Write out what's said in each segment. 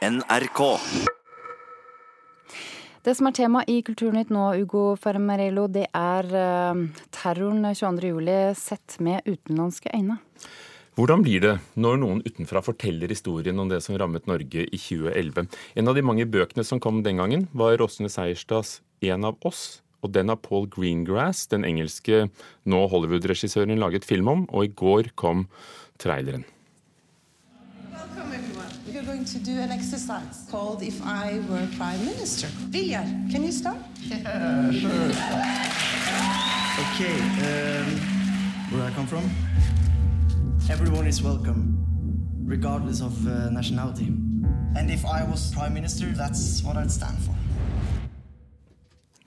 NRK. Det som er tema i Kulturnytt nå, Ugo Fermarello, det er uh, terroren 22.07. sett med utenlandske øyne. Hvordan blir det når noen utenfra forteller historien om det som rammet Norge i 2011? En av de mange bøkene som kom den gangen, var Åsne Seierstads 'En av oss'. Og den av Paul Greengrass, den engelske nå Hollywood-regissøren, laget film om. Og i går kom traileren. We're going to do an exercise called If I Were Prime Minister. Viljar, can you start? Yeah, sure. Okay, um, where I come from? Everyone is welcome, regardless of uh, nationality. And if I was Prime Minister, that's what I'd stand for.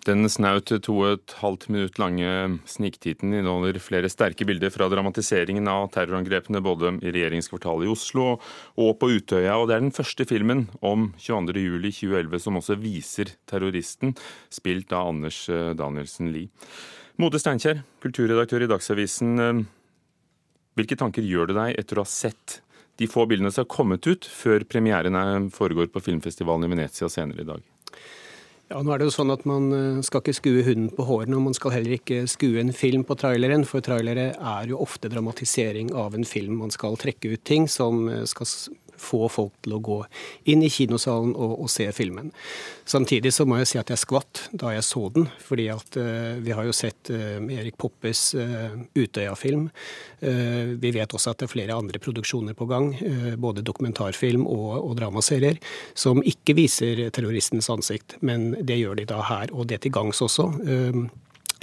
Den snaut to og et halvt minutt lange sniktiten inneholder flere sterke bilder fra dramatiseringen av terrorangrepene både i regjeringskvartalet i Oslo og på Utøya. Og det er den første filmen om 22.07.2011 som også viser terroristen, spilt av Anders eh, Danielsen Lie. Mode Steinkjer, kulturredaktør i Dagsavisen. Eh, hvilke tanker gjør det deg etter å ha sett de få bildene som har kommet ut før premieren foregår på filmfestivalen i Venezia senere i dag? Ja, nå er det jo sånn at Man eh, skal ikke skue hunden på hårene, og man skal heller ikke skue en film på traileren. For trailere er jo ofte dramatisering av en film. Man skal trekke ut ting som eh, skal få folk til å gå inn i kinosalen og, og, se filmen. Samtidig så må jeg si at jeg skvatt da jeg så den, fordi at uh, vi har jo sett uh, Erik Poppes uh, Utøya-film. vi vet også at det er flere andre produksjoner på gang, både dokumentarfilm og, og dramaserier, som ikke viser terroristens ansikt, men det gjør de da her, og det til gangs også.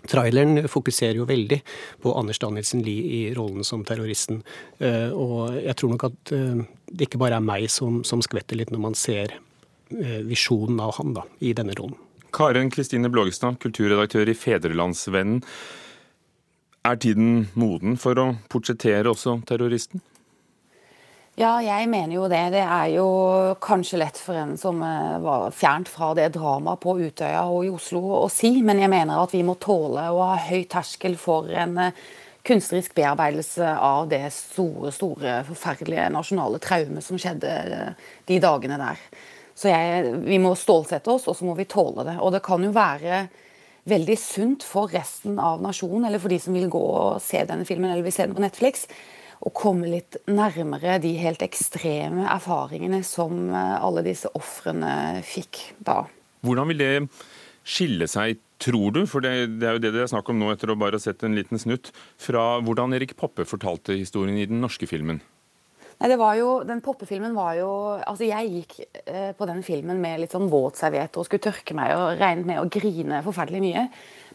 Traileren fokuserer jo veldig på Anders Danielsen Lie i rollen som terroristen. Eh, og jeg tror nok at eh, det ikke bare er meg som, som skvetter litt når man ser eh, visjonen av han da, i denne rollen. Karen Kristine Blågestad, kulturredaktør i Fedrelandsvennen. Er tiden moden for å portrettere også terroristen? Ja, jeg mener jo det. Det er jo kanskje lett for en som eh, var fjernt fra det dramaet på Utøya og i Oslo å si, men jeg mener at vi må tåle å ha høy terskel for en eh, kunstnerisk bearbeidelse av det store, store, forferdelige nasjonale traumet som skjedde eh, de dagene der. Så jeg, vi må stålsette oss, og så må vi tåle det. Og det kan jo være veldig sunt for resten av nasjonen, eller for de som vil gå og se denne filmen, eller vil se den på Netflix, å komme litt nærmere de helt ekstreme erfaringene som eh, alle disse ofrene fikk da. Hvordan vil det skille seg, tror du, for det, det, er jo det det er snakk om nå etter å bare ha sett en liten snutt, fra hvordan Erik Poppe fortalte historien i den norske filmen? Nei, det var jo, Den poppefilmen var jo altså Jeg gikk eh, på den filmen med litt sånn våt serviett og skulle tørke meg og regnet med å grine forferdelig mye.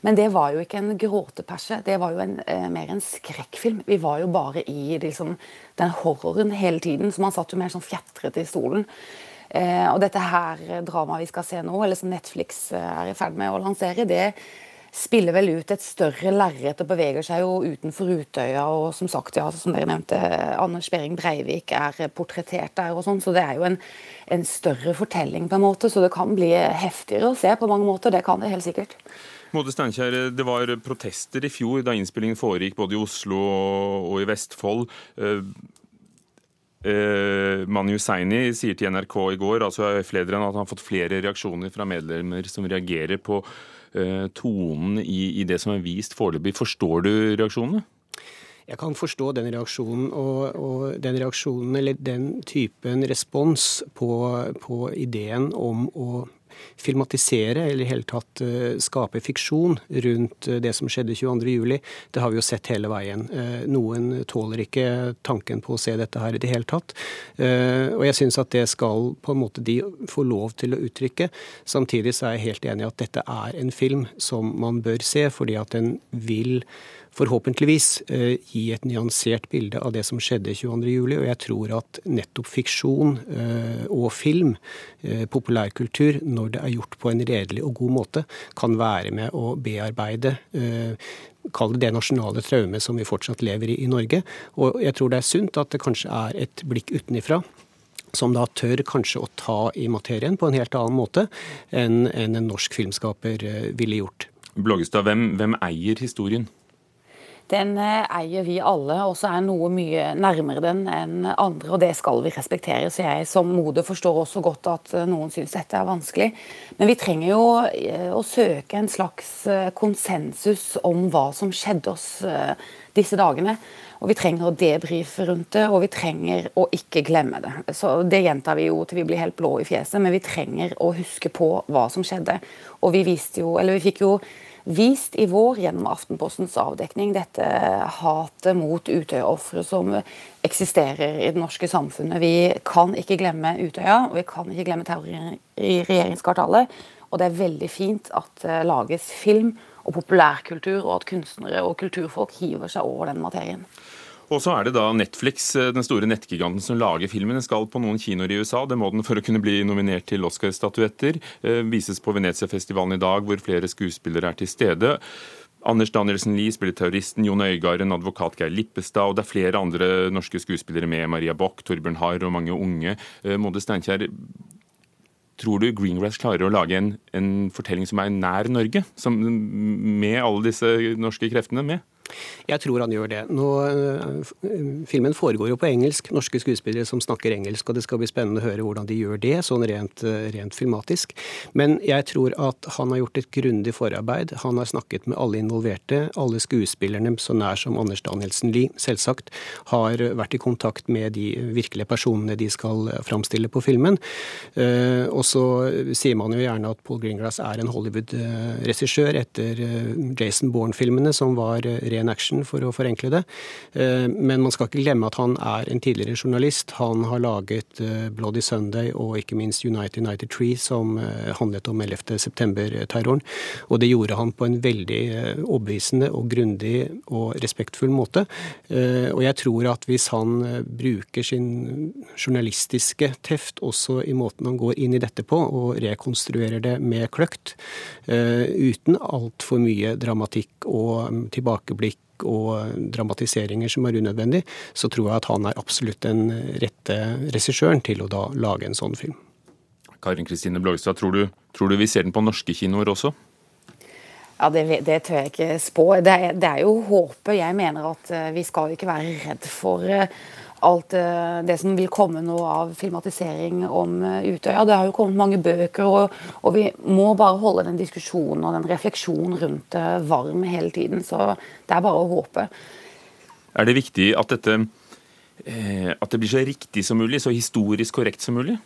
Men det var jo ikke en gråteperse, det var jo en, eh, mer en skrekkfilm. Vi var jo bare i liksom, den horroren hele tiden, så man satt jo mer sånn fjetret i stolen. Eh, og dette her dramaet vi skal se nå, eller som Netflix eh, er i ferd med å lansere, det spiller vel ut et større lerret og beveger seg jo utenfor Utøya. Og som sagt, ja, som dere nevnte, Anders Behring Breivik er portrettert der og sånn. Så det er jo en, en større fortelling på en måte, så det kan bli heftigere å se på mange måter. Det kan det helt sikkert. Mode Steinkjer, det var protester i fjor da innspillingen foregikk både i Oslo og i Vestfold. Uh, uh, Manu Hussaini sier til NRK i går altså flere at han har fått flere reaksjoner fra medlemmer som reagerer på tonen i, i, det som er vist foreløpig. Forstår du reaksjonene? Jeg kan forstå den reaksjonen, og, og, den reaksjonen, eller den typen respons på, på ideen om å filmatisere eller i hele tatt eh, skape fiksjon rundt eh, det som skjedde 22.07. Det har vi jo sett hele veien. Eh, noen tåler ikke tanken på å se dette her i det hele tatt. Og jeg syns at det skal på en måte de få lov til å uttrykke. Samtidig så er jeg helt enig i at dette er en film som man bør se, fordi at den vil forhåpentligvis eh, gi et nyansert bilde av det som skjedde 22.07. Og jeg tror at nettopp fiksjon eh, og film, eh, populærkultur, når det er gjort på en redelig og god måte, kan være med å bearbeide Kall det det nasjonale traumet som vi fortsatt lever i i Norge. Og jeg tror det er sunt at det kanskje er et blikk utenifra som da tør kanskje å ta i materien på en helt annen måte enn en norsk filmskaper ville gjort. Blågestad, hvem, hvem eier historien? Den eh, eier vi alle, og så er noe mye nærmere den enn andre. og Det skal vi respektere. Så jeg som moder forstår også godt at eh, noen syns dette er vanskelig. Men vi trenger jo eh, å søke en slags konsensus om hva som skjedde oss disse dagene. Og vi trenger å debrife rundt det, og vi trenger å ikke glemme det. Så Det gjentar vi jo til vi blir helt blå i fjeset, men vi trenger å huske på hva som skjedde. Og vi, jo, vi fikk jo vist i vår gjennom Aftenpostens avdekning dette hatet mot Utøya-ofre som eksisterer i det norske samfunnet. Vi kan ikke glemme Utøya, og vi kan ikke glemme terror i regjeringskvartalet. Og det er veldig fint at det lages film og populærkultur, og at kunstnere og kulturfolk hiver seg over den materien. Og så er det da Netflix, eh, den store nettgiganten som lager filmen. Den skal på noen kinoer i USA. Det må den for å kunne bli nominert til Oscar-statuetter. Eh, vises på Venezia-festivalen i dag, hvor flere skuespillere er til stede. Anders Danielsen Lie spiller terroristen, Jon Øigarden, advokat Geir Lippestad, og det er flere andre norske skuespillere med. Maria Bock, Torbjørn Harr og mange unge. Eh, Mode Steinkjer, tror du Greengrass klarer å lage en, en fortelling som er nær Norge? Som, med alle disse norske kreftene med? Jeg tror han gjør det. Nå, eh, filmen foregår jo på engelsk. Norske skuespillere som snakker engelsk, og det skal bli spennende å høre hvordan de gjør det, sånn rent, eh, rent filmatisk. Men jeg tror at han har gjort et grundig forarbeid. Han har snakket med alle involverte. Alle skuespillerne, så nær som Anders Danielsen Lie, selvsagt, har vært i kontakt med de virkelige personene de skal framstille på filmen. Eh, og så sier man jo gjerne at Paul Greengrass er en Hollywood-regissør etter Jason Bourne-filmene, som var ren action, for å forenkle det. Eh, men man skal ikke glemme at han er en tidligere journalist. Han har laget eh, Bloody Sunday og ikke minst United United Tree, som eh, handlet om 11. september-terroren. Og det gjorde han på en veldig overbevisende og grundig og respektfull måte. Og jeg tror at hvis han bruker sin journalistiske teft også i måten han går inn i dette på, og rekonstruerer det med kløkt, uten altfor mye dramatikk og mm, tilbakeblikk blikk og dramatiseringer som er unødvendig, så tror jeg at han er absolutt den rette regissøren til å da lage en sånn film. Karin Kristine Blågstad, tror du, tror du vi ser den på norske kinoer også? Ja, det, det, tør jeg ikke spå. Det er, det er, jo håpet. Jeg mener at eh, vi skal ikke være redd for eh, alt eh, det som vil komme nå av filmatisering om eh, Utøya. Det har jo kommet mange bøker, og, og, vi må bare holde den diskusjonen og den refleksjonen rundt det varm hele tiden. Så det er bare å håpe. Er det viktig at dette eh, at det blir så riktig som mulig, så historisk korrekt som mulig?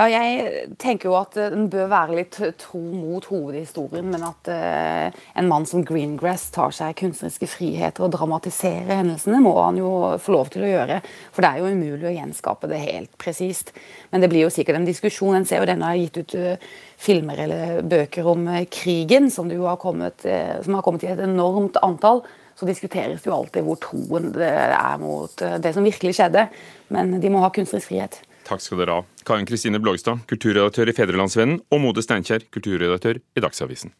Ja, jeg tenker jo at den bør være litt tro mot hovedhistorien, men at uh, en mann som Greengrass tar seg kunstneriske friheter og dramatiserer hendelsene, må han jo få lov til å gjøre. For det er jo umulig å gjenskape det helt presist. Men det blir jo sikkert en diskusjon. En ser jo denne har gitt ut uh, filmer eller bøker om uh, krigen, som, har kommet, som har kommet i et enormt antall så diskuteres det jo alltid hvor troen det er mot det som virkelig skjedde. Men de må ha kunstnerisk frihet. Takk skal dere ha. Karin Kristine Blågstad, kulturredaktør i Fedrelandsvennen, og Mode Steinkjer, kulturredaktør i Dagsavisen.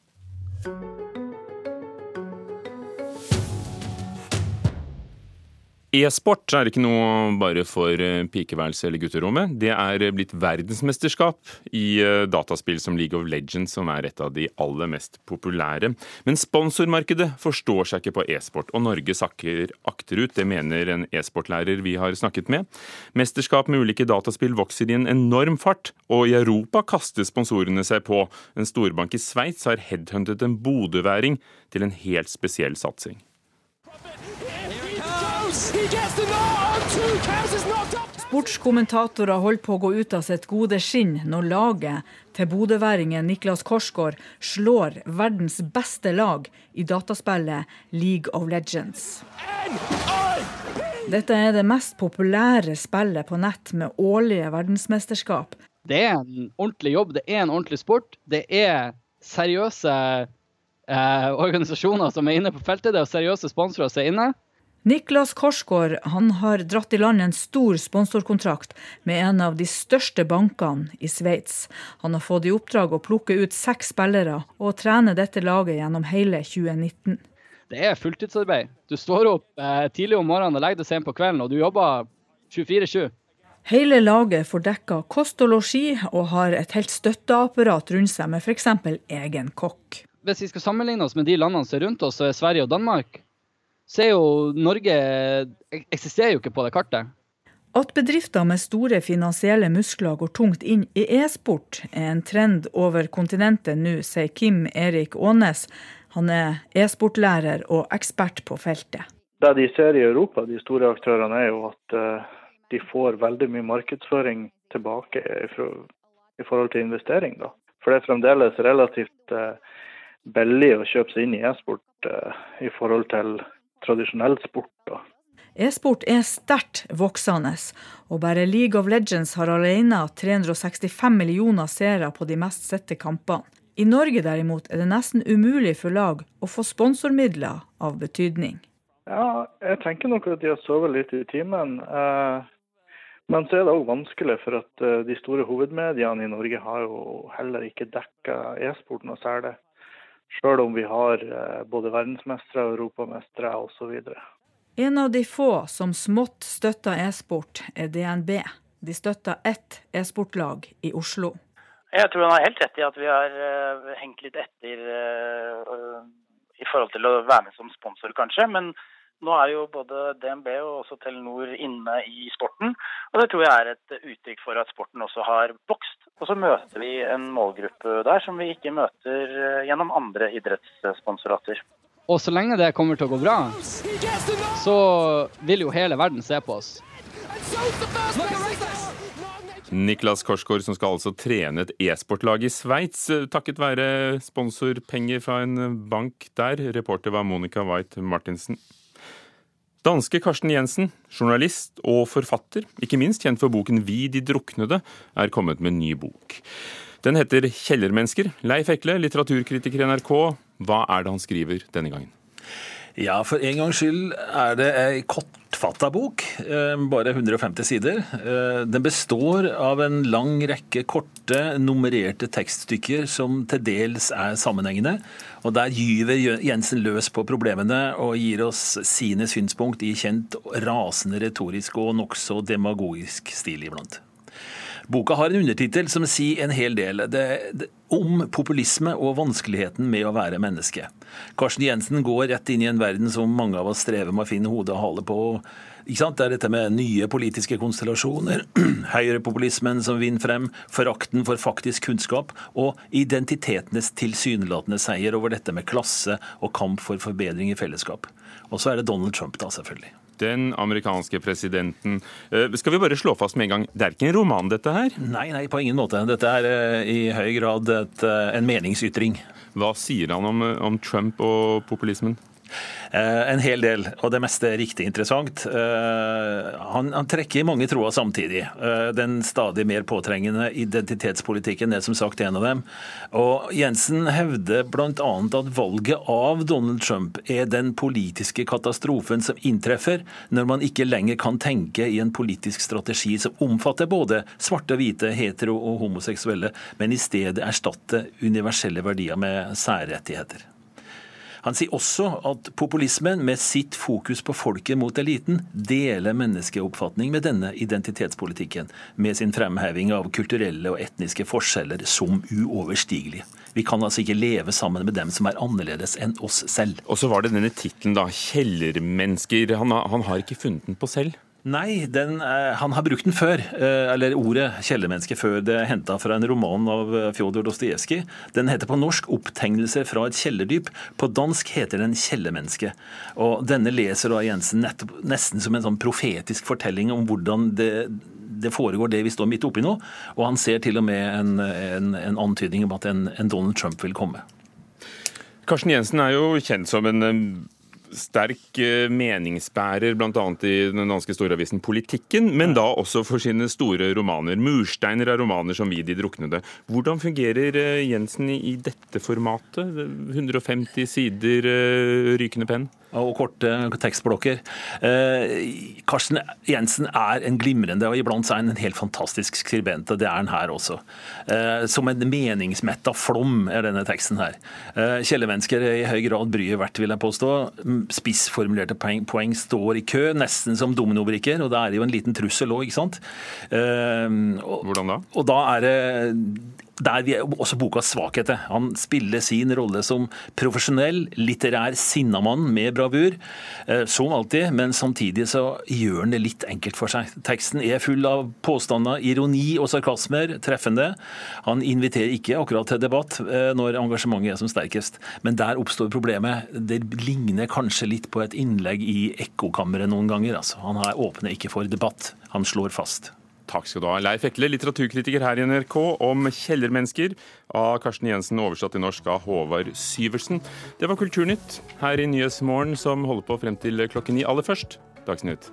E-sport er ikke noe bare for pikeværelse pikeværelset eller gutterommet. Det er blitt verdensmesterskap i eh, dataspill som League of Legends, som er et av de aller mest populære. Men sponsormarkedet forstår seg ikke på e-sport, og Norge sakker akterut. Det mener en e-sportlærer vi har snakket med. Mesterskap med ulike dataspill vokser i en enorm fart, og i Europa kaster sponsorene seg på. En storbank i Sveits har headhuntet en bodøværing til en helt spesiell satsing. Sportskommentatorer holder på å gå ut av sitt gode skinn når laget til bodøværingen Niklas Korsgaard slår verdens beste lag i dataspillet League of Legends. Dette er det mest populære spillet på nett med årlige verdensmesterskap. Det er en ordentlig jobb, det er en ordentlig sport. Det er seriøse eh, organisasjoner som er inne på feltet, det er seriøse sponsorer som er inne. Niklas Korsgaard han har dratt i land en stor sponsorkontrakt med en av de største bankene i Sveits. Han har fått i oppdrag å plukke ut seks spillere og trene dette laget gjennom hele 2019. Det er fulltidsarbeid. Du står opp eh, tidlig om morgenen og legger deg sent på kvelden, og du jobber 24-7. Hele laget får dekka kost og losji, og har et helt støtteapparat rundt seg med f.eks. egen kokk. Hvis vi skal sammenligne oss med de landene som er rundt oss, så er Sverige og Danmark så er jo Norge eksisterer jo ikke på det kartet. At bedrifter med store finansielle muskler går tungt inn i e-sport, er en trend over kontinentet nå, sier Kim Erik Aanes. Han er e-sportlærer og ekspert på feltet. Det de ser i Europa, de store aktørene, er jo at uh, de får veldig mye markedsføring tilbake i, forhold til investering. Da. For det er fremdeles relativt uh, billig å kjøpe seg inn i e-sport uh, i forhold til tradisjonell sport. Da. E-sport er sterkt voksende, og bare League of Legends har alene 365 millioner seere på de mest sette kampene. I Norge derimot er det nesten umulig for lag å få sponsormidler av betydning. Ja, jeg tenker nok at de har sovet litt i timen. Eh, men så er det òg vanskelig, for at eh, de store hovedmediene i Norge har jo heller ikke dekka e-sport noe særlig. Sjøl om vi har eh, både verdensmestere, europamestere osv. En av de få som smått støtter e-sport, er DNB. De støtter ett e-sportlag i Oslo. Jeg tror han har helt rett i at vi har uh, hengt litt etter uh, i forhold til å være med som sponsor, kanskje. Men nå er jo både DNB og også Telenor inne i sporten. Og det tror jeg er et uttrykk for at sporten også har vokst. Og så møter vi en målgruppe der som vi ikke møter gjennom andre idrettssponsorater. Og så lenge det kommer til å gå bra, så vil jo hele verden se på oss. Niklas Korsgaard, som skal altså trene et e-sportlag i Sveits, takket være sponsorpenger fra en bank der. Reporter var Monica White Martinsen. Danske Karsten Jensen, journalist og forfatter, ikke minst kjent for boken 'Vi de druknede', er kommet med en ny bok. Den heter 'Kjellermennesker'. Leif Ekle, litteraturkritiker i NRK. Hva er det han skriver denne gangen? Ja, for en gangs skyld er det ei kortfatta bok, eh, bare 150 sider. Eh, den består av en lang rekke korte, nummererte tekststykker som til dels er sammenhengende. Og der gyver Jensen løs på problemene og gir oss sine synspunkt i kjent rasende retorisk og nokså demagogisk stil iblant. Boka har en undertittel som sier en hel del det, det, om populisme og vanskeligheten med å være menneske. Karsten Jensen går rett inn i en verden som mange av oss strever med å finne hodet og hale på. Det er dette med nye politiske konstellasjoner, høyrepopulismen som vinner frem, forakten for faktisk kunnskap og identitetenes tilsynelatende seier over dette med klasse og kamp for forbedring i fellesskap. Og så er det Donald Trump, da, selvfølgelig den amerikanske presidenten. Eh, skal vi bare slå fast med en gang, det er ikke en roman, dette her? Nei, nei, på ingen måte. Dette er eh, i høy grad et, eh, en meningsytring. Hva sier han om, om Trump og populismen? Eh, en hel del, og det meste er riktig interessant. Eh, han, han trekker i mange tråder samtidig. Eh, den stadig mer påtrengende identitetspolitikken er som sagt en av dem. Og Jensen hevder bl.a. at valget av Donald Trump er den politiske katastrofen som inntreffer når man ikke lenger kan tenke i en politisk strategi som omfatter både svarte og hvite, hetero og homoseksuelle, men i stedet erstatte universelle verdier med særrettigheter. Han sier også at populismen, med sitt fokus på folket mot eliten, deler menneskeoppfatning med denne identitetspolitikken, med sin fremheving av kulturelle og etniske forskjeller som uoverstigelige. Vi kan altså ikke leve sammen med dem som er annerledes enn oss selv. Og så var det denne tittelen, da. 'Kjellermennesker'. Han, han har ikke funnet den på selv? Nei, den, eh, han har brukt den før. Eh, eller ordet 'kjellermenneske' før. Det er henta fra en roman av eh, Fjodor Dostojevskij. Den heter på norsk 'Opptegnelser fra et kjellerdyp'. På dansk heter den 'Kjellermenneske'. Og denne leser da Jensen nesten som en sånn profetisk fortelling om hvordan det, det foregår det vi står midt oppi nå. Og han ser til og med en, en, en antydning om at en, en Donald Trump vil komme. Karsten Jensen er jo kjent som en sterk eh, meningsbærer bl.a. i den danske storavisen Politikken, men da også for sine store romaner. 'Mursteiner' er romaner som 'Vi de druknede'. Hvordan fungerer eh, Jensen i dette formatet? 150 sider eh, rykende penn? Og korte tekstblokker. Eh, Karsten Jensen er en glimrende og iblant er han en helt fantastisk skribent. og Det er han her også. Eh, som en meningsmetta flom er denne teksten her. Eh, Kjellermennesker er i høy grad bryet verdt, vil jeg påstå. Spissformulerte poeng, poeng, står i kø, nesten som dominobrikker, og det er jo en liten trussel òg, ikke sant. Hvordan da? Og da er det der vi også bokas svakheter. Han spiller sin rolle som profesjonell, litterær sinnamann med bravur, eh, som alltid, men samtidig så gjør han det litt enkelt for seg. Teksten er full av påstander, ironi og sarkasmer, treffende. Han inviterer ikke akkurat til debatt eh, når engasjementet er som sterkest, men der oppstår problemet. Det ligner kanskje litt på et innlegg i ekkokammeret noen ganger. Altså. Han her åpner ikke for debatt, han slår fast. Takk skal du ha. Leif Ekle, litteraturkritiker her i NRK, om 'Kjellermennesker' av Karsten Jensen, oversatt til norsk av Håvard Syversen. Det var Kulturnytt her i Nyhetsmorgen, som holder på frem til klokken ni. Aller først Dagsnytt.